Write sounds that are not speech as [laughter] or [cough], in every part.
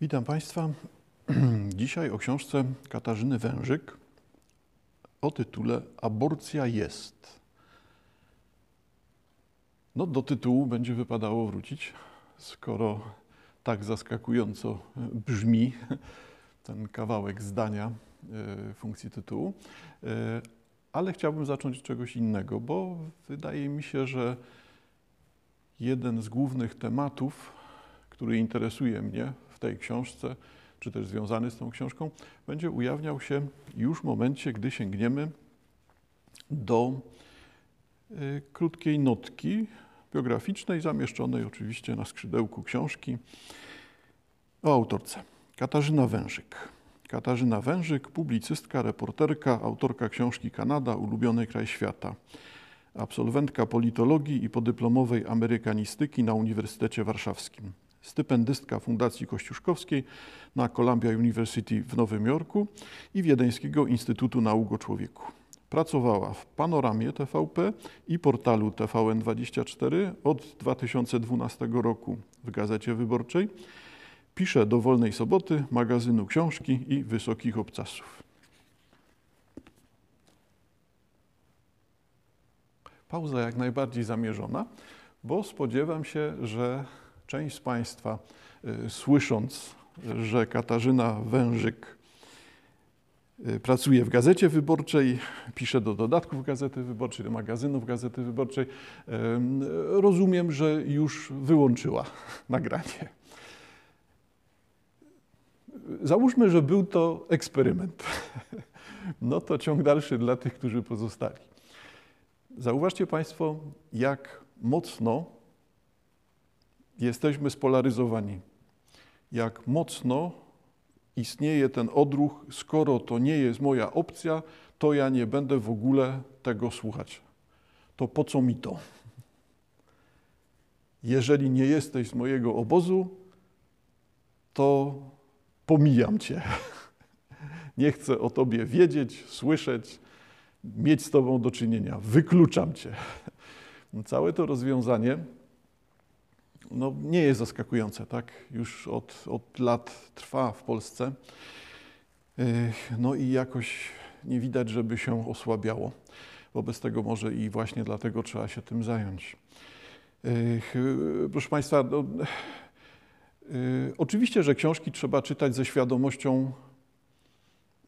Witam Państwa. [clears throat] Dzisiaj o książce Katarzyny Wężyk o tytule Aborcja jest. No, do tytułu będzie wypadało wrócić, skoro tak zaskakująco brzmi ten kawałek zdania e, funkcji tytułu. E, ale chciałbym zacząć od czegoś innego, bo wydaje mi się, że jeden z głównych tematów, który interesuje mnie tej książce, czy też związany z tą książką, będzie ujawniał się już w momencie, gdy sięgniemy do y, krótkiej notki biograficznej, zamieszczonej oczywiście na skrzydełku książki o autorce. Katarzyna Wężyk. Katarzyna Wężyk, publicystka, reporterka, autorka książki Kanada, ulubiony kraj świata. Absolwentka politologii i podyplomowej amerykanistyki na Uniwersytecie Warszawskim stypendystka Fundacji Kościuszkowskiej na Columbia University w Nowym Jorku i Wiedeńskiego Instytutu Nauk o Człowieku. Pracowała w Panoramie TVP i portalu TVN24 od 2012 roku w Gazecie Wyborczej. Pisze do Wolnej Soboty, magazynu książki i Wysokich Obcasów. Pauza jak najbardziej zamierzona, bo spodziewam się, że Część z Państwa, y, słysząc, że Katarzyna Wężyk y, pracuje w Gazecie Wyborczej, pisze do dodatków Gazety Wyborczej, do magazynów Gazety Wyborczej, rozumiem, że już wyłączyła [laughs] nagranie. Załóżmy, że był to eksperyment. [laughs] No to ciąg dalszy dla tych, którzy pozostali. Zauważcie Państwo, jak mocno jesteśmy spolaryzowani. Jak mocno istnieje ten odruch, skoro to nie jest moja opcja, to ja nie będę w ogóle tego słuchać. To po co mi to? Jeżeli nie jesteś z mojego obozu, to pomijam cię. Nie chcę o tobie wiedzieć, słyszeć, mieć z tobą do czynienia. Wykluczam cię. Całe to rozwiązanie no, nie jest zaskakujące, tak? Już od, od lat trwa w Polsce. No i jakoś nie widać, żeby się osłabiało. Wobec tego może i właśnie dlatego trzeba się tym zająć. Proszę Państwa, no, oczywiście, że książki trzeba czytać ze świadomością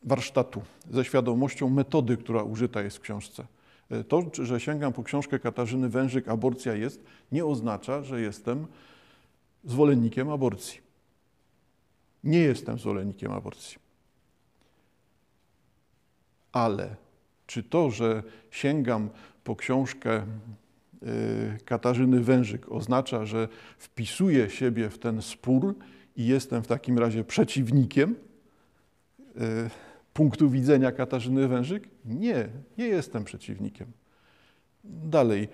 warsztatu, ze świadomością metody, która użyta jest w książce. To, że sięgam po książkę Katarzyny Wężyk, aborcja jest, nie oznacza, że jestem zwolennikiem aborcji. Nie jestem zwolennikiem aborcji. Ale czy to, że sięgam po książkę y, Katarzyny Wężyk oznacza, że wpisuję siebie w ten spór i jestem w takim razie przeciwnikiem y, punktu widzenia Katarzyny Wężyk? Nie, nie jestem przeciwnikiem. Dalej,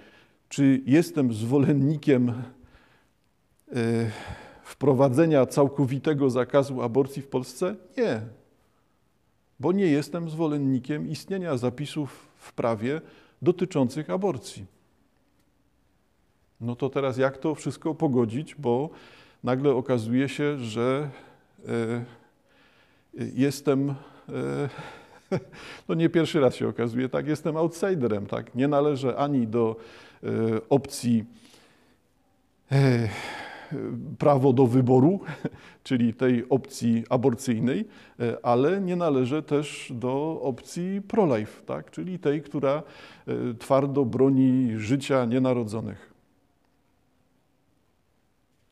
czy jestem zwolennikiem y, wprowadzenia całkowitego zakazu aborcji w Polsce? Nie, bo nie jestem zwolennikiem istnienia zapisów w prawie dotyczących aborcji. No to teraz jak to wszystko pogodzić, bo nagle okazuje się, że y, jestem E, [laughs] no nie pierwszy raz się okazuje, tak, jestem outsiderem, tak, nie należę ani do e, opcji e, prawo do wyboru, [laughs] czyli tej opcji aborcyjnej, ale nie należę też do opcji pro-life, tak? czyli tej, która twardo broni życia nienarodzonych.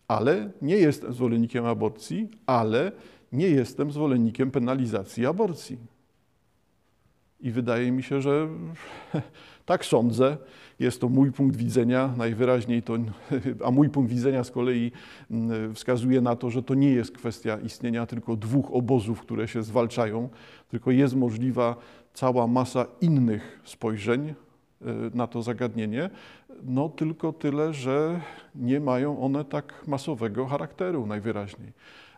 Ale nie jestem zwolennikiem aborcji, ale nie jestem zwolennikiem penalizacji aborcji. I wydaje mi się, że [laughs] tak sądzę. Jest to mój punkt widzenia, najwyraźniej to, [laughs] a mój punkt widzenia z kolei mm, wskazuje na to, że to nie jest kwestia istnienia tylko dwóch obozów, które się zwalczają, tylko jest możliwa cała masa innych spojrzeń y, na to zagadnienie, no tylko tyle, że nie mają one tak masowego charakteru najwyraźniej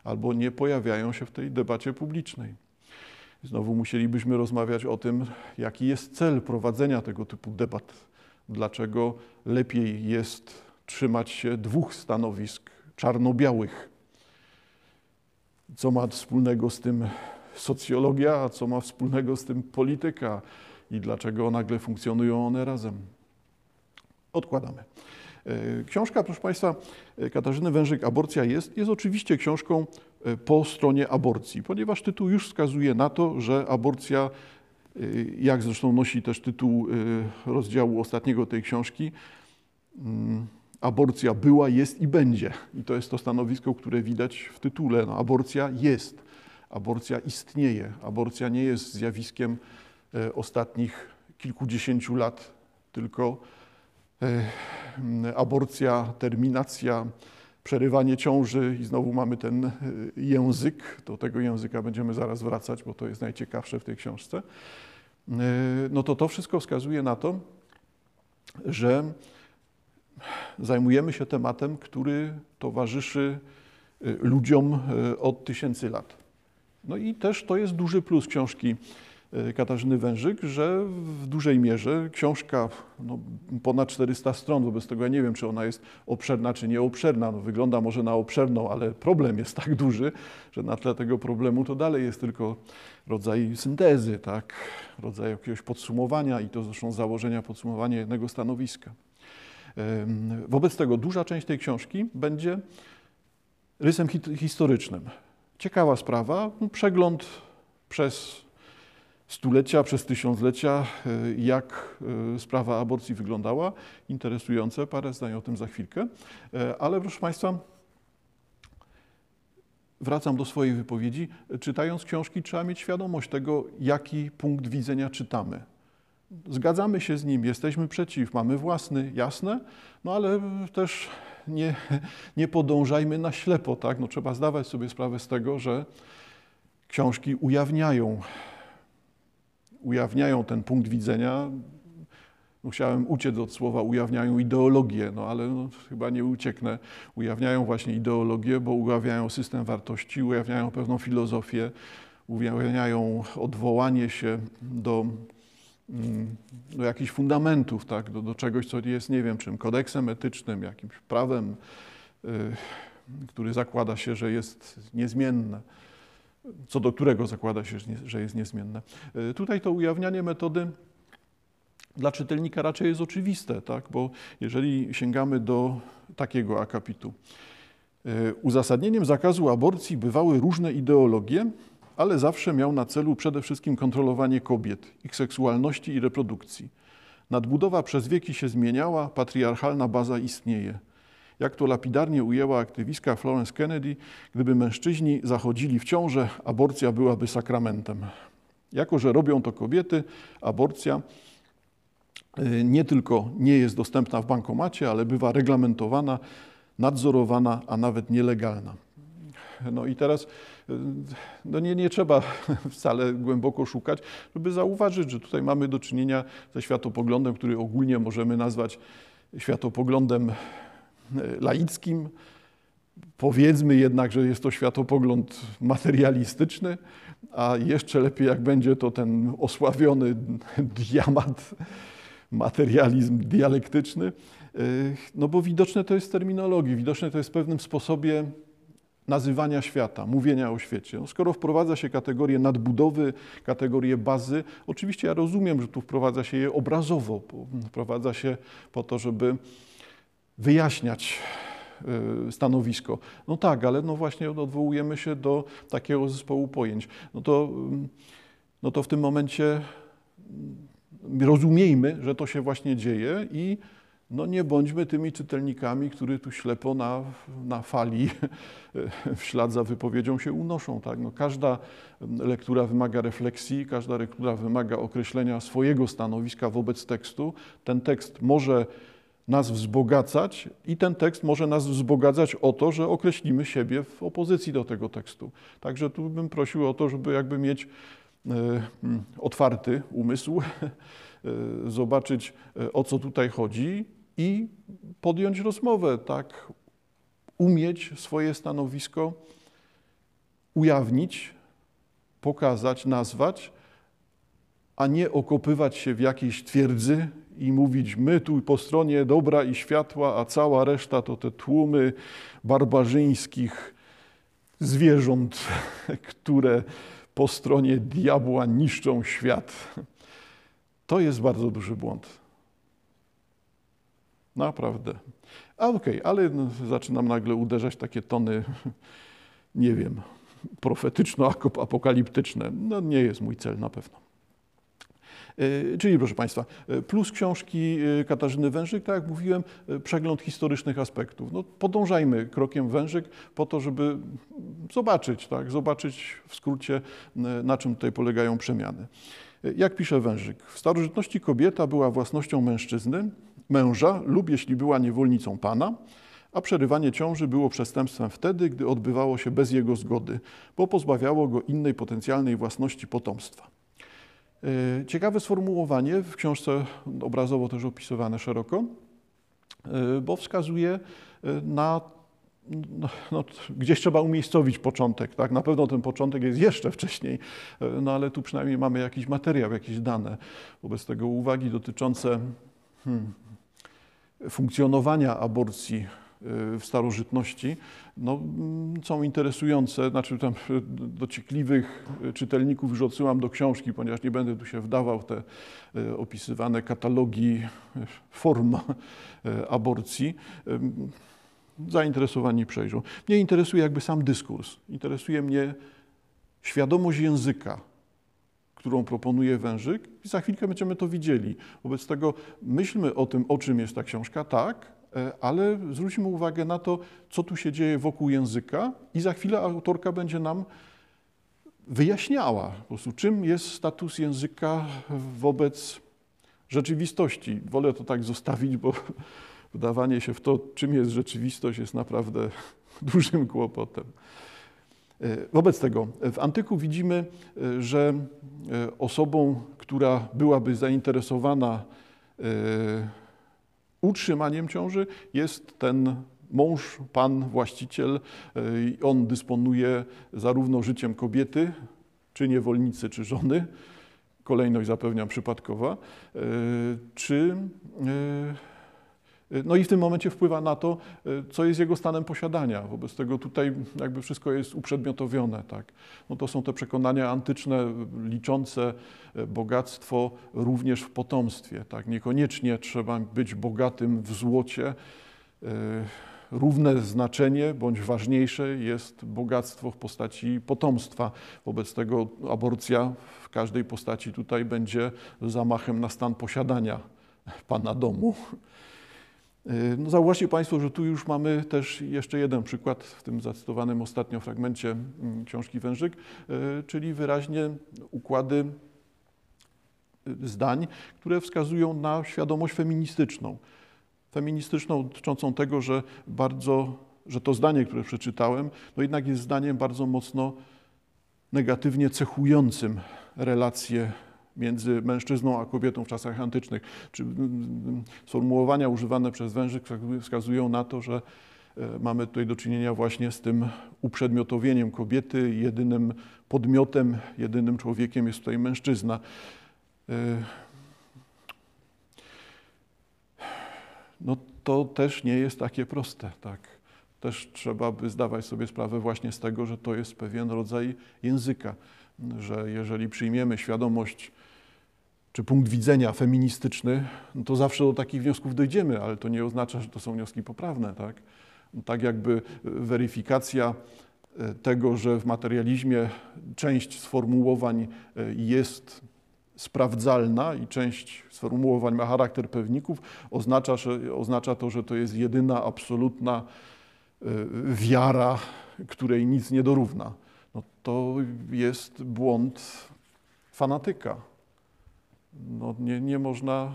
albo nie pojawiają się w tej debacie publicznej. Znowu musielibyśmy rozmawiać o tym, jaki jest cel prowadzenia tego typu debat. Dlaczego lepiej jest trzymać się dwóch stanowisk czarno-białych. co ma wspólnego z tym socjologia, a co ma wspólnego z tym polityka i dlaczego nagle funkcjonują one razem. Odkładamy. E, książka, proszę Państwa, e, Katarzyny Wężyk, Aborcja jest, jest oczywiście książką e, po stronie aborcji, ponieważ tytuł już wskazuje na to, że aborcja, jak zresztą nosi też tytuł rozdziału ostatniego tej książki, mm, aborcja była, jest i będzie. I to jest to stanowisko, które widać w tytule. No, aborcja jest, aborcja istnieje. Aborcja nie jest zjawiskiem ostatnich kilkudziesięciu lat, tylko aborcja, terminacja, przerywanie ciąży i znowu mamy ten e, język. Do tego języka będziemy zaraz wracać, bo to jest najciekawsze w tej książce. E, no to to wszystko wskazuje na to, że zajmujemy się tematem, który towarzyszy e, ludziom od tysięcy lat. No i też to jest duży plus książki Katarzyny Wężyk, że w dużej mierze książka no, ponad 400 stron, wobec tego ja nie wiem, czy ona jest obszerna, czy nieobszerna. No, wygląda może na obszerną, ale problem jest tak duży, że na tle tego problemu to dalej jest tylko rodzaj syntezy, tak? rodzaj jakiegoś podsumowania i to zresztą założenia podsumowania jednego stanowiska. Wobec tego duża część tej książki będzie rysem historycznym. Ciekawa sprawa, przegląd przez stulecia, przez tysiąclecia, e, jak e, sprawa aborcji wyglądała. Interesujące, parę zdań o tym za chwilkę. E, ale proszę Państwa, wracam do swojej wypowiedzi. Czytając książki, trzeba mieć świadomość tego, jaki punkt widzenia czytamy. Zgadzamy się z nim, jesteśmy przeciw, mamy własny, jasne, no ale też nie, nie podążajmy na ślepo, tak? No, trzeba zdawać sobie sprawę z tego, że książki ujawniają ujawniają ten punkt widzenia. Musiałem uciec od słowa ujawniają ideologię, no ale no, chyba nie ucieknę. Ujawniają właśnie ideologię, bo ujawniają system wartości, ujawniają pewną filozofię, ujawniają odwołanie się do, mm, do jakichś fundamentów, tak? do, do czegoś, co jest, nie wiem czym, kodeksem etycznym, jakimś prawem, yy, który zakłada się, że jest niezmienne co do którego zakłada się, że jest niezmienne. E, tutaj to ujawnianie metody dla czytelnika raczej jest oczywiste, tak? bo jeżeli sięgamy do takiego akapitu. E, uzasadnieniem zakazu aborcji bywały różne ideologie, ale zawsze miał na celu przede wszystkim kontrolowanie kobiet, ich seksualności i reprodukcji. Nadbudowa przez wieki się zmieniała, patriarchalna baza istnieje. Jak to lapidarnie ujęła aktywistka Florence Kennedy, gdyby mężczyźni zachodzili w ciążę, aborcja byłaby sakramentem. Jako, że robią to kobiety, aborcja y, nie tylko nie jest dostępna w bankomacie, ale bywa reglamentowana, nadzorowana, a nawet nielegalna. No i teraz y, no nie, nie trzeba [laughs] wcale głęboko szukać, żeby zauważyć, że tutaj mamy do czynienia ze światopoglądem, który ogólnie możemy nazwać światopoglądem laickim. Powiedzmy jednak, że jest to światopogląd materialistyczny, a jeszcze lepiej, jak będzie to ten osławiony diamat, materializm dialektyczny. No bo widoczne to jest w terminologii, widoczne to jest w pewnym sposobie nazywania świata, mówienia o świecie. No skoro wprowadza się kategorię nadbudowy, kategorię bazy, oczywiście ja rozumiem, że tu wprowadza się je obrazowo, wprowadza się po to, żeby wyjaśniać y, stanowisko. No tak, ale no właśnie odwołujemy się do takiego zespołu pojęć. No to, mm, no to w tym momencie mm, rozumiejmy, że to się właśnie dzieje i no nie bądźmy tymi czytelnikami, którzy tu ślepo na, na fali [laughs] w ślad za wypowiedzią się unoszą. Tak? No każda lektura wymaga refleksji, każda lektura wymaga określenia swojego stanowiska wobec tekstu. Ten tekst może nas wzbogacać i ten tekst może nas wzbogacać o to, że określimy siebie w opozycji do tego tekstu. Także tu bym prosił o to, żeby jakby mieć e, mm, otwarty umysł, [laughs] e, zobaczyć e, o co tutaj chodzi i podjąć rozmowę, tak, umieć swoje stanowisko ujawnić, pokazać, nazwać, a nie okopywać się w jakiejś twierdzy i mówić my tu po stronie dobra i światła, a cała reszta to te tłumy barbarzyńskich zwierząt, [laughs] które po stronie diabła niszczą świat. To jest bardzo duży błąd. Naprawdę. A okej, okay, ale no, zaczynam nagle uderzać takie tony, [laughs] nie wiem, profetyczno-apokaliptyczne. No nie jest mój cel na pewno. E, czyli proszę Państwa, e, plus książki e, Katarzyny Wężyk, tak jak mówiłem, przegląd historycznych aspektów. No, podążajmy krokiem Wężyk po to, żeby zobaczyć, tak, zobaczyć w skrócie, na czym tutaj polegają przemiany. Jak pisze Wężyk, w starożytności kobieta była własnością mężczyzny, męża lub jeśli była niewolnicą pana, a przerywanie ciąży było przestępstwem wtedy, gdy odbywało się bez jego zgody, bo pozbawiało go innej potencjalnej własności potomstwa. E, ciekawe sformułowanie, w książce obrazowo też opisywane szeroko, e, bo wskazuje e, na no, no, gdzieś trzeba umiejscowić początek, tak? Na pewno ten początek jest jeszcze wcześniej, no ale tu przynajmniej mamy jakiś materiał, jakieś dane. Wobec tego uwagi dotyczące hmm, funkcjonowania aborcji w starożytności, no, mm, są interesujące. Znaczy tam dociekliwych czytelników już odsyłam do książki, ponieważ nie będę tu się wdawał te opisywane katalogi form aborcji. Zainteresowani przejrzą. Mnie interesuje jakby sam dyskurs. Interesuje mnie świadomość języka, którą proponuje Wężyk i za chwilkę będziemy to widzieli. Wobec tego myślmy o tym, o czym jest ta książka, tak, ale zwróćmy uwagę na to, co tu się dzieje wokół języka i za chwilę autorka będzie nam wyjaśniała, po prostu, czym jest status języka wobec rzeczywistości. Wolę to tak zostawić, bo [laughs] wdawanie się w to, czym jest rzeczywistość, jest naprawdę [laughs] dużym kłopotem. E, wobec tego w antyku widzimy, e, że osobą, która byłaby zainteresowana utrzymaniem ciąży jest ten mąż, pan, właściciel. On dysponuje zarówno życiem kobiety, czy niewolnicy, czy żony, kolejność zapewniam przypadkowa, e, czy e, no i w tym momencie wpływa na to, e, co jest jego stanem posiadania. Wobec tego tutaj jakby wszystko jest uprzedmiotowione. Tak? No to są te przekonania antyczne liczące e, bogactwo również w potomstwie. Tak? Niekoniecznie trzeba być bogatym w złocie. Równe znaczenie, bądź ważniejsze jest bogactwo w postaci potomstwa. Wobec tego aborcja w każdej postaci tutaj będzie zamachem na stan posiadania pana domu. Y, no zauważcie Państwo, że tu już mamy też jeszcze jeden przykład w tym zacytowanym ostatnio fragmencie mm, książki Wężyk, y, czyli wyraźnie układy y, zdań, które wskazują na świadomość feministyczną. Feministyczną dotyczącą tego, że bardzo, że to zdanie, które przeczytałem, no jednak jest zdaniem bardzo mocno negatywnie cechującym relacje między mężczyzną a kobietą w czasach antycznych. Czy sformułowania używane przez Wężyk wskazują na to, że e, mamy tutaj do czynienia właśnie z tym uprzedmiotowieniem kobiety. Jedynym podmiotem, jedynym człowiekiem jest tutaj mężczyzna. E, no to też nie jest takie proste, tak. Też trzeba by zdawać sobie sprawę właśnie z tego, że to jest pewien rodzaj języka, że jeżeli przyjmiemy świadomość czy punkt widzenia feministyczny, no to zawsze do takich wniosków dojdziemy, ale to nie oznacza, że to są wnioski poprawne. Tak, tak jakby weryfikacja e, tego, że w materializmie część sformułowań e, jest sprawdzalna i część sformułowań ma charakter pewników, oznacza, że, oznacza to, że to jest jedyna, absolutna e, wiara, której nic nie dorówna. No to jest błąd fanatyka no nie, nie można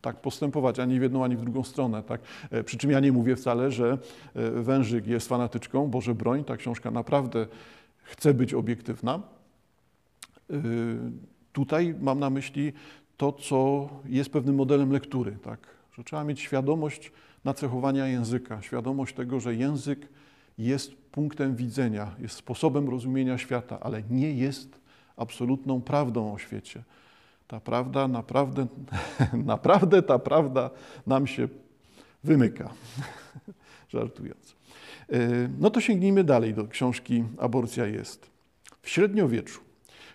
tak postępować ani w jedną, ani w drugą stronę. Tak? E, przy czym ja nie mówię wcale, że e, Wężyk jest fanatyczką, Boże broń, ta książka naprawdę chce być obiektywna. E, tutaj mam na myśli to, co jest pewnym modelem lektury, tak? że trzeba mieć świadomość nacechowania języka, świadomość tego, że język jest punktem widzenia, jest sposobem rozumienia świata, ale nie jest absolutną prawdą o świecie. Ta prawda naprawdę, [laughs] naprawdę ta prawda nam się wymyka. [laughs] Żartując. No to sięgnijmy dalej do książki Aborcja jest. W średniowieczu.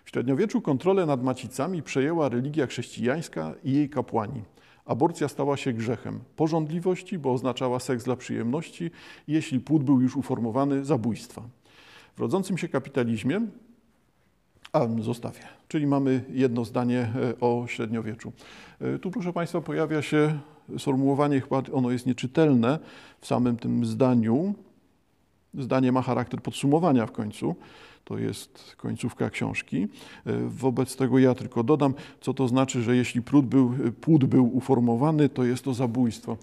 W średniowieczu kontrolę nad macicami przejęła religia chrześcijańska i jej kapłani. Aborcja stała się grzechem porządliwości, bo oznaczała seks dla przyjemności, jeśli płód był już uformowany, zabójstwa. W rodzącym się kapitalizmie, a zostawię, czyli mamy jedno zdanie e, o średniowieczu. E, tu, proszę Państwa, pojawia się sformułowanie, chyba ono jest nieczytelne w samym tym zdaniu. Zdanie ma charakter podsumowania w końcu to jest końcówka książki. E, wobec tego ja tylko dodam, co to znaczy, że jeśli płód był, płód był uformowany, to jest to zabójstwo.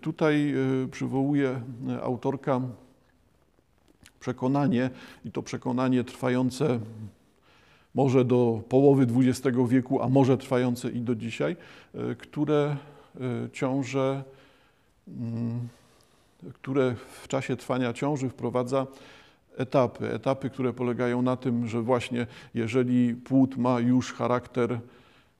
Tutaj przywołuje autorka przekonanie, i to przekonanie trwające może do połowy XX wieku, a może trwające i do dzisiaj, które ciąże, mm, które w czasie trwania ciąży wprowadza etapy. Etapy, które polegają na tym, że właśnie jeżeli płód ma już charakter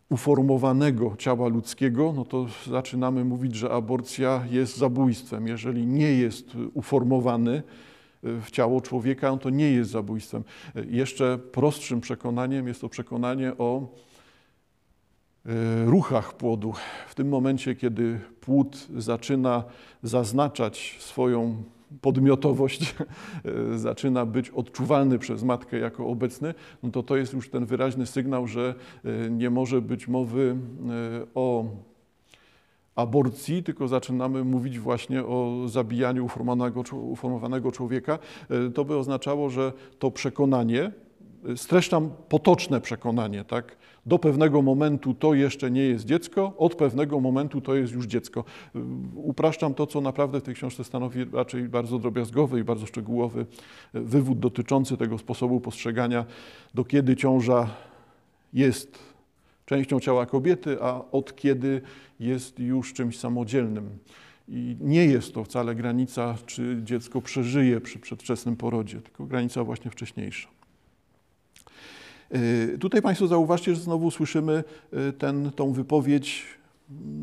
uformowanego ciała ludzkiego, no to zaczynamy mówić, że aborcja jest zabójstwem. Jeżeli nie jest uformowany e, w ciało człowieka, to nie jest zabójstwem. Jeszcze prostszym przekonaniem jest to przekonanie o e, ruchach płodu. W tym momencie, kiedy płód zaczyna zaznaczać swoją podmiotowość [laughs] zaczyna być odczuwalny przez matkę jako obecny, no to to jest już ten wyraźny sygnał, że e, nie może być mowy e, o aborcji, tylko zaczynamy mówić właśnie o zabijaniu uformowanego, uformowanego człowieka. E, to by oznaczało, że to przekonanie, streszczam potoczne przekonanie, tak? Do pewnego momentu to jeszcze nie jest dziecko, od pewnego momentu to jest już dziecko. Upraszczam to, co naprawdę w tej książce stanowi raczej bardzo drobiazgowy i bardzo szczegółowy wywód dotyczący tego sposobu postrzegania, do kiedy ciąża jest częścią ciała kobiety, a od kiedy jest już czymś samodzielnym. I nie jest to wcale granica, czy dziecko przeżyje przy przedwczesnym porodzie, tylko granica właśnie wcześniejsza. Y, tutaj Państwo zauważcie, że znowu słyszymy y, ten, tą wypowiedź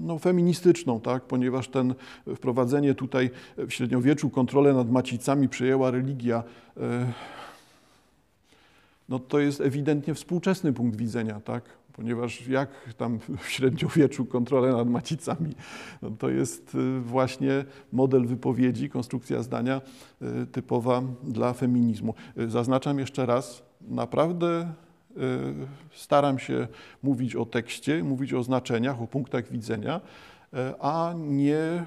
no, feministyczną, tak? ponieważ ten wprowadzenie tutaj w średniowieczu kontrolę nad macicami przejęła religia. Y, no, to jest ewidentnie współczesny punkt widzenia, tak? Ponieważ jak tam w średniowieczu kontrolę nad macicami, no to jest właśnie model wypowiedzi, konstrukcja zdania typowa dla feminizmu. Zaznaczam jeszcze raz, naprawdę Y, staram się mówić o tekście, mówić o znaczeniach, o punktach widzenia, y, a nie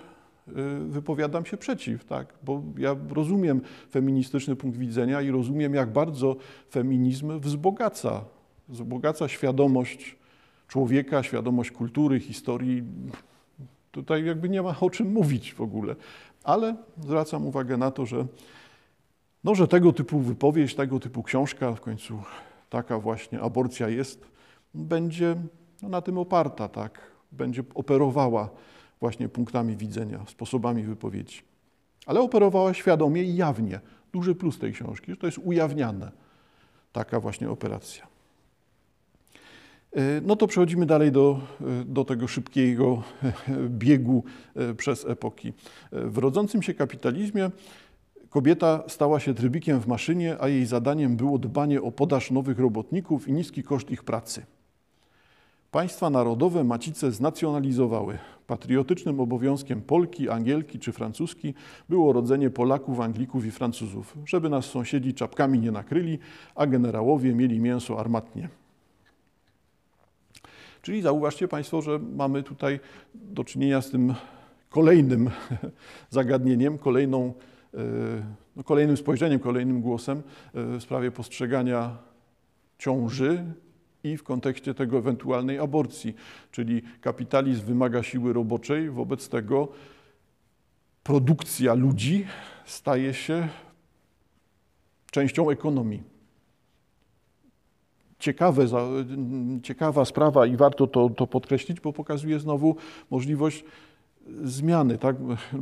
y, wypowiadam się przeciw, tak? bo ja rozumiem feministyczny punkt widzenia i rozumiem, jak bardzo feminizm wzbogaca, wzbogaca świadomość człowieka, świadomość kultury, historii. Tutaj jakby nie ma o czym mówić w ogóle. Ale zwracam uwagę na to, że, no, że tego typu wypowiedź, tego typu książka w końcu taka właśnie aborcja jest, będzie no, na tym oparta, tak? będzie operowała właśnie punktami widzenia, sposobami wypowiedzi. Ale operowała świadomie i jawnie. Duży plus tej książki, że to jest ujawniane, taka właśnie operacja. E, no to przechodzimy dalej do, e, do tego szybkiego [laughs] biegu e, przez epoki. W rodzącym się kapitalizmie Kobieta stała się trybikiem w maszynie, a jej zadaniem było dbanie o podaż nowych robotników i niski koszt ich pracy. Państwa narodowe macice znacjonalizowały. Patriotycznym obowiązkiem Polki, Angielki czy Francuski było rodzenie Polaków, Anglików i Francuzów, żeby nas sąsiedzi czapkami nie nakryli, a generałowie mieli mięso armatnie. Czyli zauważcie Państwo, że mamy tutaj do czynienia z tym kolejnym [laughs] zagadnieniem, kolejną E, no, kolejnym spojrzeniem, kolejnym głosem e, w sprawie postrzegania ciąży i w kontekście tego ewentualnej aborcji, czyli kapitalizm wymaga siły roboczej, wobec tego produkcja ludzi staje się częścią ekonomii. Ciekawe, ciekawa sprawa i warto to, to podkreślić, bo pokazuje znowu możliwość zmiany, tak?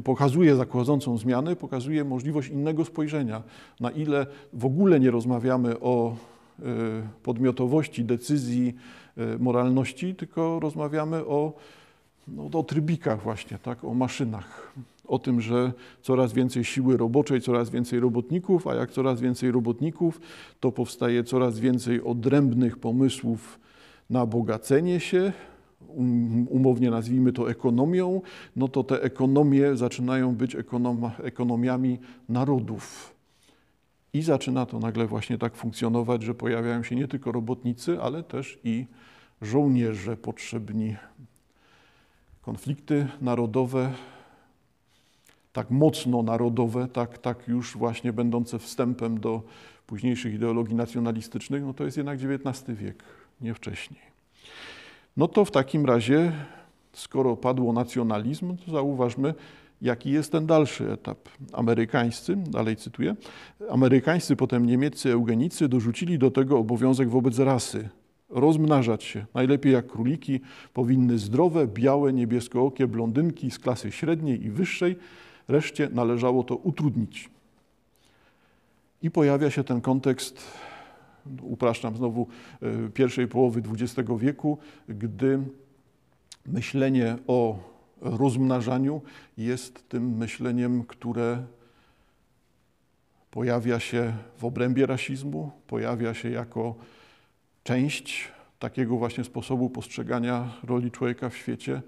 pokazuje zakładzącą zmiany, pokazuje możliwość innego spojrzenia, na ile w ogóle nie rozmawiamy o e, podmiotowości, decyzji, e, moralności, tylko rozmawiamy o no, o trybikach właśnie, tak, o maszynach, o tym, że coraz więcej siły roboczej, coraz więcej robotników, a jak coraz więcej robotników, to powstaje coraz więcej odrębnych pomysłów na bogacenie się, um, umownie nazwijmy to ekonomią, no to te ekonomie zaczynają być ekonom, ekonomiami narodów. I zaczyna to nagle właśnie tak funkcjonować, że pojawiają się nie tylko robotnicy, ale też i żołnierze potrzebni. Konflikty narodowe, tak mocno narodowe, tak, tak już właśnie będące wstępem do późniejszych ideologii nacjonalistycznych, no to jest jednak XIX wiek, nie wcześniej. No to w takim razie, skoro padło nacjonalizm, to zauważmy, jaki jest ten dalszy etap. Amerykańscy, dalej cytuję, amerykańscy, potem niemieccy eugenicy dorzucili do tego obowiązek wobec rasy. Rozmnażać się, najlepiej jak króliki, powinny zdrowe, białe, niebieskookie blondynki z klasy średniej i wyższej, reszcie należało to utrudnić. I pojawia się ten kontekst, upraszczam znowu, e, pierwszej połowy XX wieku, gdy myślenie o rozmnażaniu jest tym myśleniem, które pojawia się w obrębie rasizmu, pojawia się jako część takiego właśnie sposobu postrzegania roli człowieka w świecie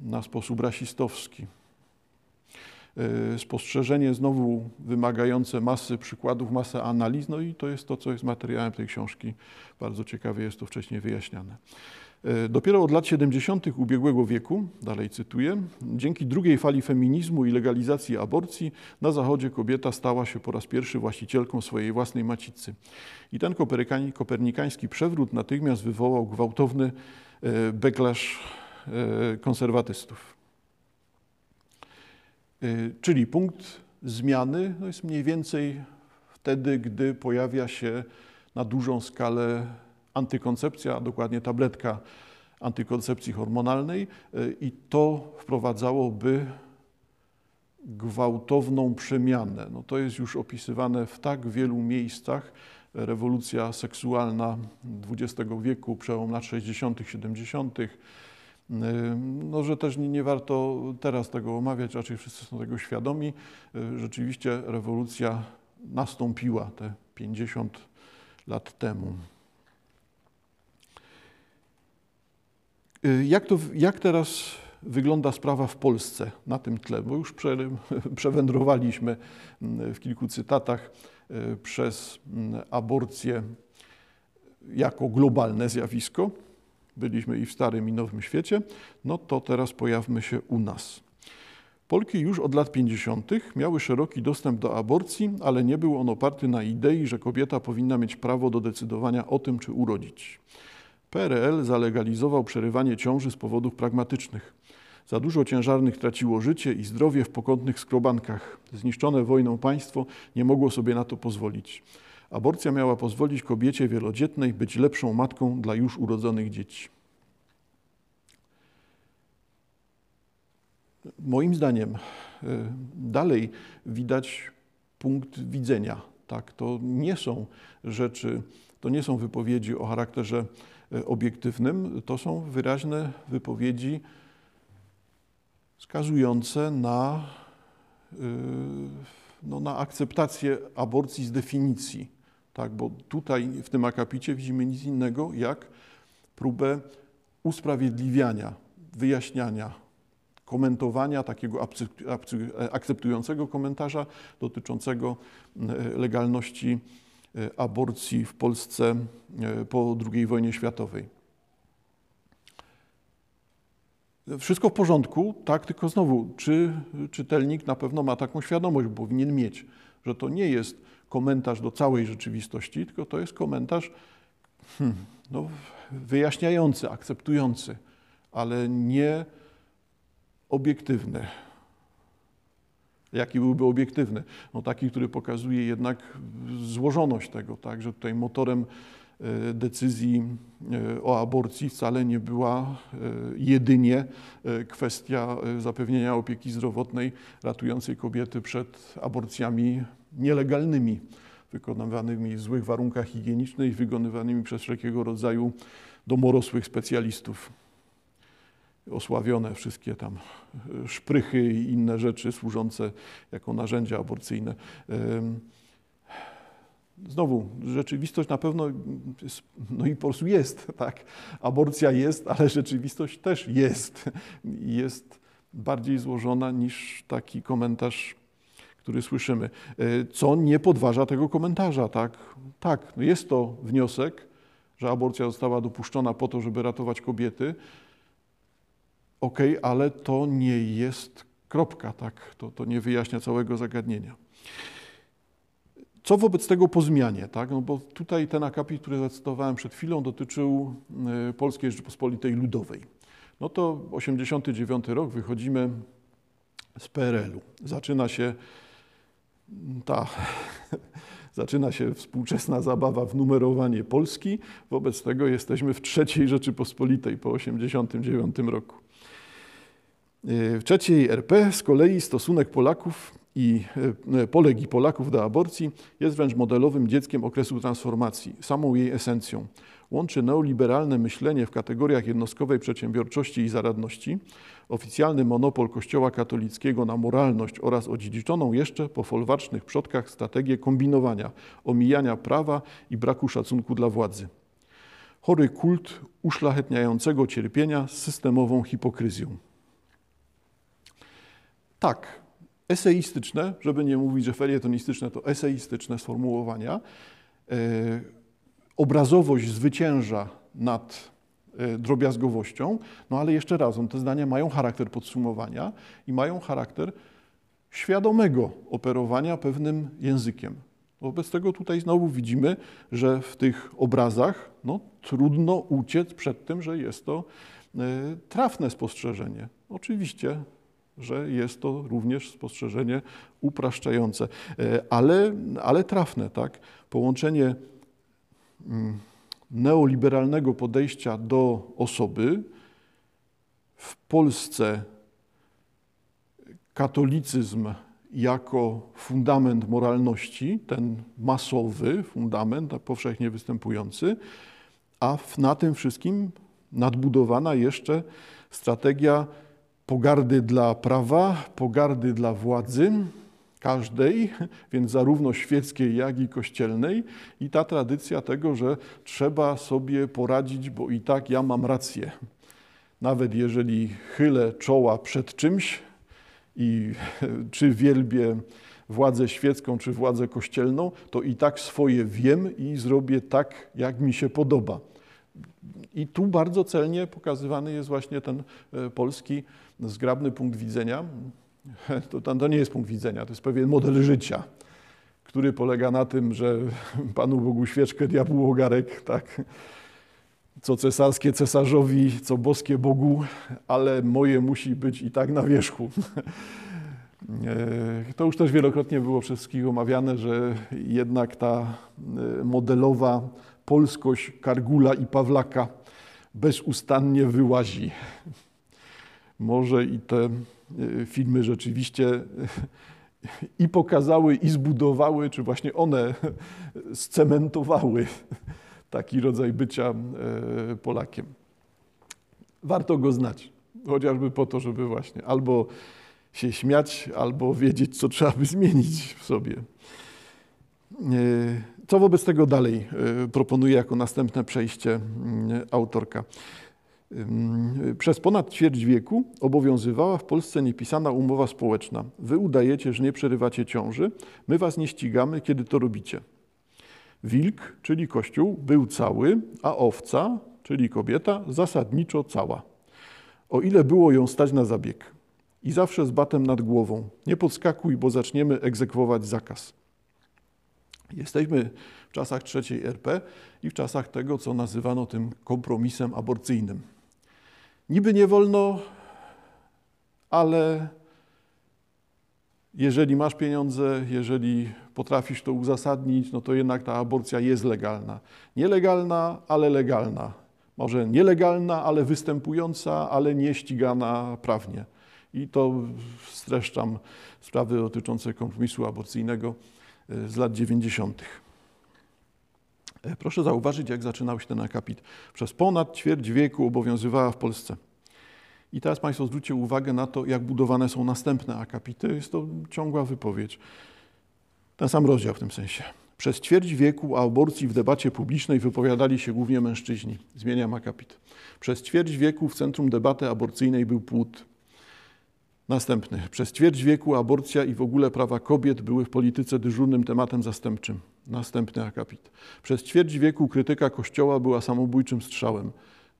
na sposób rasistowski. E, spostrzeżenie znowu wymagające masy przykładów, masę analiz, no i to jest to, co jest materiałem tej książki. Bardzo ciekawie jest to wcześniej wyjaśniane. E, dopiero od lat 70. ubiegłego wieku, dalej cytuję, dzięki drugiej fali feminizmu i legalizacji aborcji na Zachodzie kobieta stała się po raz pierwszy właścicielką swojej własnej macicy. I ten kopernikański przewrót natychmiast wywołał gwałtowny e, backlash konserwatystów. Y, czyli punkt zmiany no jest mniej więcej wtedy, gdy pojawia się na dużą skalę antykoncepcja, a dokładnie tabletka antykoncepcji hormonalnej y, i to wprowadzałoby gwałtowną przemianę. No to jest już opisywane w tak wielu miejscach. Rewolucja seksualna XX wieku, przełom lat 60., 70., no, że też nie, nie, warto teraz tego omawiać, raczej wszyscy są tego świadomi. Y, rzeczywiście rewolucja nastąpiła te 50 lat temu. Jak, to, jak teraz wygląda sprawa w Polsce na tym tle? Bo już prze, [laughs] przewędrowaliśmy w kilku cytatach y, przez aborcję jako globalne zjawisko byliśmy i w Starym, i Nowym Świecie, no to teraz pojawmy się u nas. Polki już od lat 50. miały szeroki dostęp do aborcji, ale nie był on oparty na idei, że kobieta powinna mieć prawo do decydowania o tym, czy urodzić. PRL zalegalizował przerywanie ciąży z powodów pragmatycznych. Za dużo ciężarnych traciło życie i zdrowie w pokątnych skrobankach. Zniszczone wojną państwo nie mogło sobie na to pozwolić. Aborcja miała pozwolić kobiecie wielodzietnej być lepszą matką dla już urodzonych dzieci. Moim zdaniem e, dalej widać punkt widzenia. Tak, to nie są rzeczy, to nie są wypowiedzi o charakterze obiektywnym, to są wyraźne wypowiedzi wskazujące na, e, no, na akceptację aborcji z definicji. Tak, bo tutaj w tym akapicie widzimy nic innego jak próbę usprawiedliwiania, wyjaśniania, komentowania, takiego akceptującego komentarza dotyczącego e, legalności e, aborcji w Polsce e, po II wojnie światowej. Wszystko w porządku, tak, tylko znowu, czy czytelnik na pewno ma taką świadomość, bo powinien mieć, że to nie jest komentarz do całej rzeczywistości, tylko to jest komentarz hmm, no, wyjaśniający, akceptujący, ale nie obiektywny. Jaki byłby obiektywny? No taki, który pokazuje jednak złożoność tego, tak, że tutaj motorem e, decyzji e, o aborcji wcale nie była e, jedynie kwestia zapewnienia opieki zdrowotnej ratującej kobiety przed aborcjami nielegalnymi, wykonywanymi w złych warunkach higienicznych, wykonywanymi przez wszelkiego rodzaju domorosłych specjalistów. Osławione wszystkie tam e, szprychy i inne rzeczy służące jako narzędzia aborcyjne. Znowu, rzeczywistość na pewno, jest, no i po prostu jest, [laughs] tak. Aborcja jest, ale rzeczywistość też jest. Jest bardziej złożona niż taki komentarz, który słyszymy. E, co nie podważa tego komentarza, tak? Tak, no jest to wniosek, że aborcja została dopuszczona po to, żeby ratować kobiety. Ok, ale to nie jest kropka, tak? To, to nie wyjaśnia całego zagadnienia. Co wobec tego po zmianie? Tak? No bo tutaj ten akapit, który zacytowałem przed chwilą, dotyczył e, Polskiej Rzeczypospolitej Ludowej. No to 89 rok, wychodzimy z PRL-u. Zaczyna się ta, [laughs] zaczyna się współczesna zabawa w numerowanie Polski. Wobec tego jesteśmy w trzeciej Rzeczypospolitej po 89 roku. E, w trzeciej RP z kolei stosunek Polaków i e, Polek i Polaków do aborcji jest wręcz modelowym dzieckiem okresu transformacji, samą jej esencją. Łączy neoliberalne myślenie w kategoriach jednostkowej przedsiębiorczości i zaradności, oficjalny monopol Kościoła katolickiego na moralność oraz odziedziczoną jeszcze po folwarcznych przodkach strategię kombinowania, omijania prawa i braku szacunku dla władzy. Chory kult uszlachetniającego cierpienia z systemową hipokryzją. Tak, eseistyczne, żeby nie mówić, że felietonistyczne, to eseistyczne sformułowania. E, obrazowość zwycięża nad e, drobiazgowością, no ale jeszcze raz, te zdania mają charakter podsumowania i mają charakter świadomego operowania pewnym językiem. Wobec tego tutaj znowu widzimy, że w tych obrazach no, trudno uciec przed tym, że jest to e, trafne spostrzeżenie. Oczywiście że jest to również spostrzeżenie upraszczające, e, ale, ale trafne, tak? Połączenie mm, neoliberalnego podejścia do osoby w Polsce katolicyzm jako fundament moralności, ten masowy fundament, powszechnie występujący, a na tym wszystkim nadbudowana jeszcze strategia pogardy dla prawa, pogardy dla władzy każdej, [laughs] więc zarówno świeckiej, jak i kościelnej, i ta tradycja tego, że trzeba sobie poradzić, bo i tak ja mam rację. Nawet jeżeli chylę czoła przed czymś i [laughs] czy wielbię władzę świecką, czy władzę kościelną, to i tak swoje wiem i zrobię tak, jak mi się podoba. I tu bardzo celnie pokazywany jest właśnie ten e, polski zgrabny punkt widzenia. [laughs] To, to nie jest punkt widzenia, to jest pewien model życia, który polega na tym, że [laughs] Panu Bogu świeczkę, diabłu ogarek, tak? Co cesarskie cesarzowi, co boskie Bogu, ale moje musi być i tak na wierzchu. [laughs] E, to już też wielokrotnie było przez wszystkich omawiane, że jednak ta e, modelowa polskość Kargula i Pawlaka bezustannie wyłazi. Może i te e, filmy rzeczywiście i pokazały, i zbudowały, czy właśnie one [laughs] scementowały taki rodzaj bycia e, Polakiem. Warto go znać, chociażby po to, żeby właśnie albo się śmiać, albo wiedzieć, co trzeba by zmienić w sobie. E, co wobec tego dalej e, proponuje jako następne przejście mm, autorka? Przez ponad ćwierć wieku obowiązywała w Polsce niepisana umowa społeczna. Wy udajecie, że nie przerywacie ciąży, my was nie ścigamy, kiedy to robicie. Wilk, czyli kościół, był cały, a owca, czyli kobieta, zasadniczo cała. O ile było ją stać na zabieg. I zawsze z batem nad głową. Nie podskakuj, bo zaczniemy egzekwować zakaz. Jesteśmy w czasach trzeciej RP i w czasach tego, co nazywano tym kompromisem aborcyjnym. Niby nie wolno, ale jeżeli masz pieniądze, jeżeli potrafisz to uzasadnić, no to jednak ta aborcja jest legalna. Nielegalna, ale legalna. Może nielegalna, ale występująca, ale nie ścigana prawnie. I to streszczam sprawy dotyczące kompromisu aborcyjnego e, z lat 90. E, proszę zauważyć, jak zaczynał się ten akapit. Przez ponad ćwierć wieku obowiązywała w Polsce. I teraz Państwo zwróćcie uwagę na to, jak budowane są następne akapity. Jest to ciągła wypowiedź. Ten sam rozdział w tym sensie. Przez ćwierć wieku o aborcji w debacie publicznej wypowiadali się głównie mężczyźni. Zmieniam akapit. Przez ćwierć wieku w centrum debaty aborcyjnej był płód. Następny. Przez ćwierć wieku aborcja i w ogóle prawa kobiet były w polityce dyżurnym tematem zastępczym. Następny akapit. Przez ćwierć wieku krytyka Kościoła była samobójczym strzałem.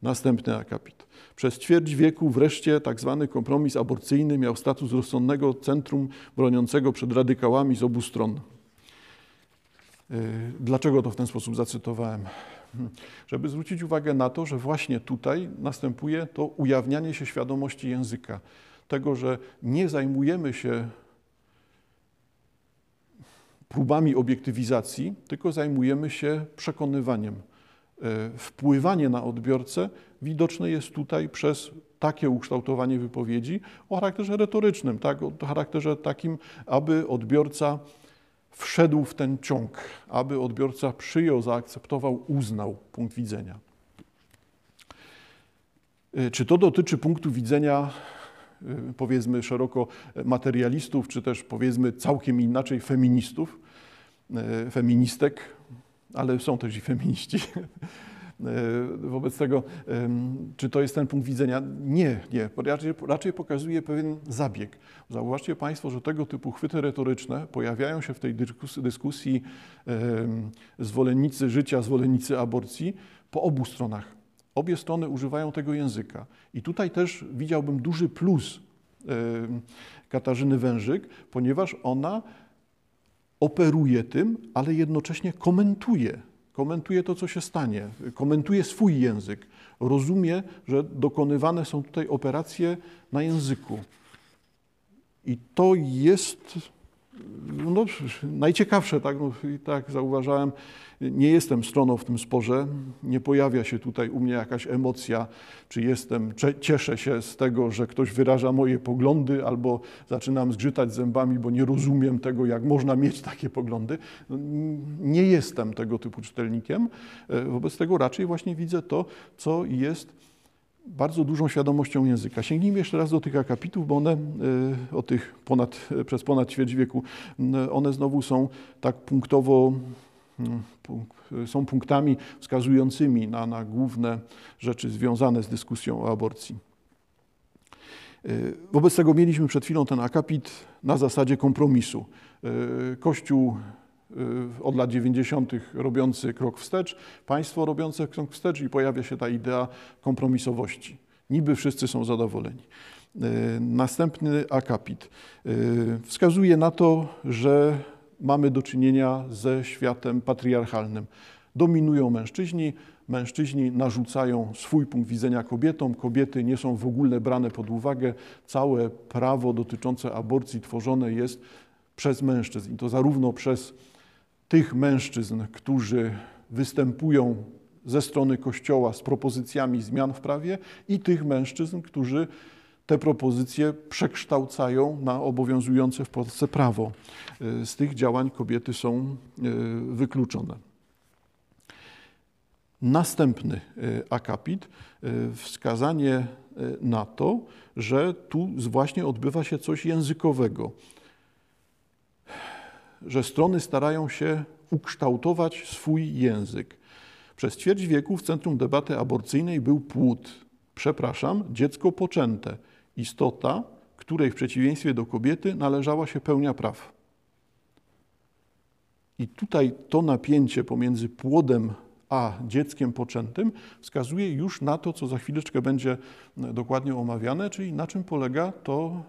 Następny akapit. Przez ćwierć wieku wreszcie tak zwany kompromis aborcyjny miał status rozsądnego centrum broniącego przed radykałami z obu stron. Y, dlaczego to w ten sposób zacytowałem? Hmm. Żeby zwrócić uwagę na to, że właśnie tutaj następuje to ujawnianie się świadomości języka. Tego, że nie zajmujemy się próbami obiektywizacji, tylko zajmujemy się przekonywaniem. Y, wpływanie na odbiorcę widoczne jest tutaj przez takie ukształtowanie wypowiedzi o charakterze retorycznym, tak? o charakterze takim, aby odbiorca wszedł w ten ciąg, aby odbiorca przyjął, zaakceptował, uznał punkt widzenia. Y, czy to dotyczy punktu widzenia, y, powiedzmy szeroko, materialistów, czy też powiedzmy całkiem inaczej feministów, feministek, ale są też i feminiści. [laughs] E, wobec tego, czy to jest ten punkt widzenia? Nie, nie. Raczej, raczej pokazuje pewien zabieg. Zauważcie Państwo, że tego typu chwyty retoryczne pojawiają się w tej dyskusji zwolennicy życia, zwolennicy aborcji po obu stronach. Obie strony używają tego języka. I tutaj też widziałbym duży plus Katarzyny Wężyk, ponieważ ona operuje tym, ale jednocześnie komentuje komentuje to, co się stanie, komentuje swój język, rozumie, że dokonywane są tutaj operacje na języku. I to jest no, najciekawsze, tak, no, i tak zauważałem, nie jestem stroną w tym sporze, nie pojawia się tutaj u mnie jakaś emocja, czy jestem, cieszę się z tego, że ktoś wyraża moje poglądy, albo zaczynam zgrzytać zębami, bo nie rozumiem tego, jak można mieć takie poglądy. No, nie jestem tego typu czytelnikiem, e, wobec tego raczej właśnie widzę to, co jest bardzo dużą świadomością języka. Sięgnijmy jeszcze raz do tych akapitów, bo one e, o tych ponad, przez ponad ćwierć wieku, one znowu są tak punktowo są punktami wskazującymi na, na główne rzeczy związane z dyskusją o aborcji. E, wobec tego mieliśmy przed chwilą ten akapit na zasadzie kompromisu. E, Kościół od lat 90. robiący krok wstecz, państwo robiące krok wstecz i pojawia się ta idea kompromisowości. Niby wszyscy są zadowoleni. Następny akapit wskazuje na to, że mamy do czynienia ze światem patriarchalnym. Dominują mężczyźni, mężczyźni narzucają swój punkt widzenia kobietom, kobiety nie są w ogóle brane pod uwagę. Całe prawo dotyczące aborcji tworzone jest przez mężczyzn i to zarówno przez tych mężczyzn, którzy występują ze strony Kościoła z propozycjami zmian w prawie i tych mężczyzn, którzy te propozycje przekształcają na obowiązujące w Polsce prawo. Y, z tych działań kobiety są y, wykluczone. Następny y, akapit, wskazanie na to, że tu właśnie odbywa się coś językowego, że strony starają się ukształtować swój język. Przez ćwierć wieku w centrum debaty aborcyjnej był płód, przepraszam, dziecko poczęte – istota, której w przeciwieństwie do kobiety należała się pełnia praw. I tutaj to napięcie pomiędzy płodem a dzieckiem poczętym wskazuje już na to, co za chwileczkę będzie dokładnie omawiane, czyli na czym polega to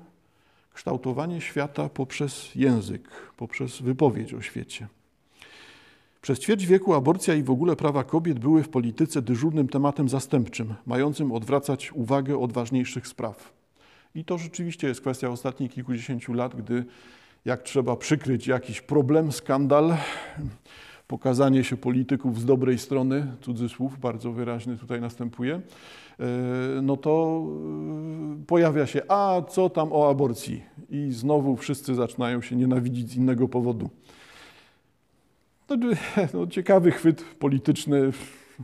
kształtowanie świata poprzez język, poprzez wypowiedź o świecie. Przez ćwierć wieku aborcja i w ogóle prawa kobiet były w polityce dyżurnym tematem zastępczym, mającym odwracać uwagę od ważniejszych spraw. I to rzeczywiście jest kwestia ostatnich kilkudziesięciu lat, gdy jak trzeba przykryć jakiś problem, skandal, pokazanie się polityków z dobrej strony, cudzysłów bardzo wyraźny tutaj następuje, e, no to pojawia się, a co tam o aborcji? I znowu wszyscy zaczynają się nienawidzić z innego powodu. No, [laughs] no ciekawy chwyt polityczny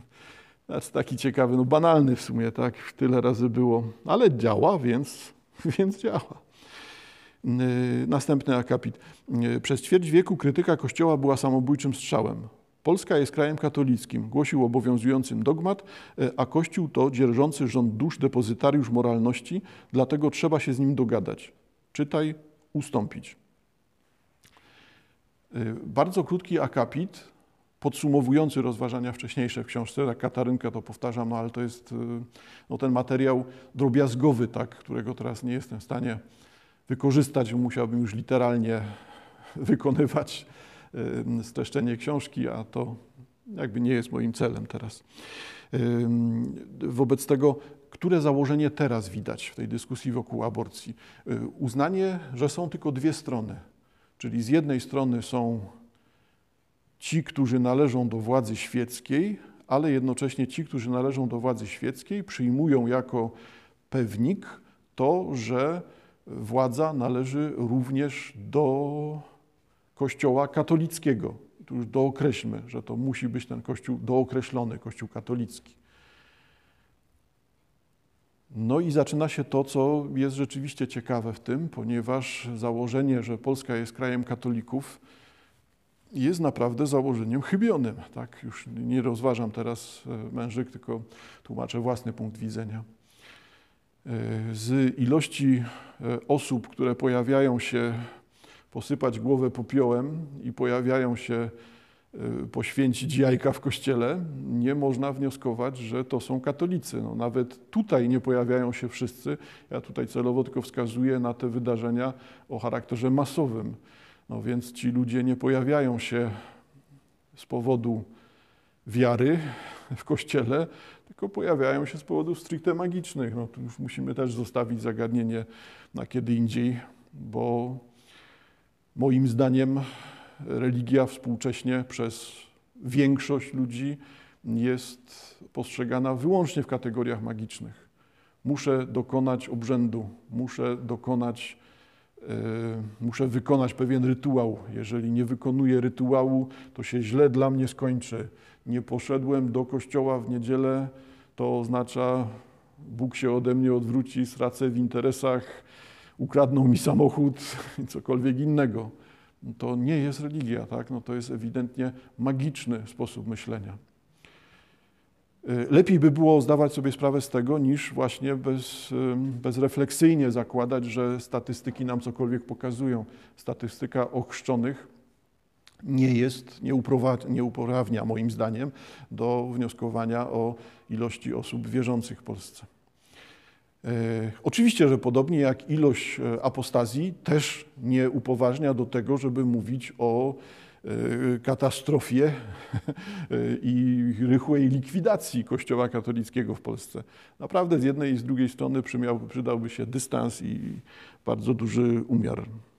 [laughs] taki ciekawy, no banalny w sumie, tak, tyle razy było, ale działa, więc, [laughs] więc działa. Yy, Następny akapit. Yy, Przez ćwierć wieku krytyka Kościoła była samobójczym strzałem. Polska jest krajem katolickim, głosił obowiązującym dogmat, yy, a Kościół to dzierżący rząd dusz depozytariusz moralności, dlatego trzeba się z nim dogadać. Czytaj, ustąpić. Yy, Bardzo krótki akapit, podsumowujący rozważania wcześniejsze w książce. Tak Katarynka to powtarzam, no ale to jest yy, no, ten materiał drobiazgowy, tak, którego teraz nie jestem w stanie wykorzystać, musiałbym już literalnie [laughs] wykonywać streszczenie książki, a to jakby nie jest moim celem teraz. Wobec tego, które założenie teraz widać w tej dyskusji wokół aborcji? Y, Uznanie, że są tylko dwie strony, czyli z jednej strony są ci, którzy należą do władzy świeckiej, ale jednocześnie ci, którzy należą do władzy świeckiej, przyjmują jako pewnik to, że władza należy również do Kościoła katolickiego. Tu już dookreślmy, że to musi być ten Kościół dookreślony, Kościół katolicki. No i zaczyna się to, co jest rzeczywiście ciekawe w tym, ponieważ założenie, że Polska jest krajem katolików, jest naprawdę założeniem chybionym. Tak? Już nie rozważam teraz e, mężyk, tylko tłumaczę własny punkt widzenia. E, Z ilości e, osób, które pojawiają się posypać głowę popiołem i pojawiają się e, poświęcić jajka w kościele, nie można wnioskować, że to są katolicy. No, nawet tutaj nie pojawiają się wszyscy. Ja tutaj celowo tylko wskazuję na te wydarzenia o charakterze masowym. No więc ci ludzie nie pojawiają się z powodu wiary w kościele, tylko pojawiają się z powodów stricte magicznych. No tu już musimy też zostawić zagadnienie na kiedy indziej, bo moim zdaniem religia współcześnie przez większość ludzi jest postrzegana wyłącznie w kategoriach magicznych. Muszę dokonać obrzędu, muszę dokonać, yy, muszę wykonać pewien rytuał. Jeżeli nie wykonuję rytuału, to się źle dla mnie skończy. Nie poszedłem do kościoła w niedzielę, to oznacza, Bóg się ode mnie odwróci, stracę w interesach, ukradną mi samochód i cokolwiek innego. To nie jest religia, tak? no to jest ewidentnie magiczny sposób myślenia. Y, Lepiej by było zdawać sobie sprawę z tego, niż właśnie bez, bezrefleksyjnie zakładać, że statystyki nam cokolwiek pokazują. Statystyka ochrzczonych nie jest, nie, nie uprawnia moim zdaniem do wnioskowania o ilości osób wierzących w Polsce. E, Oczywiście, że podobnie jak ilość e, apostazji też nie upoważnia do tego, żeby mówić o e, katastrofie [laughs] i rychłej likwidacji Kościoła katolickiego w Polsce. Naprawdę z jednej i z drugiej strony przydałby się dystans i bardzo duży umiar.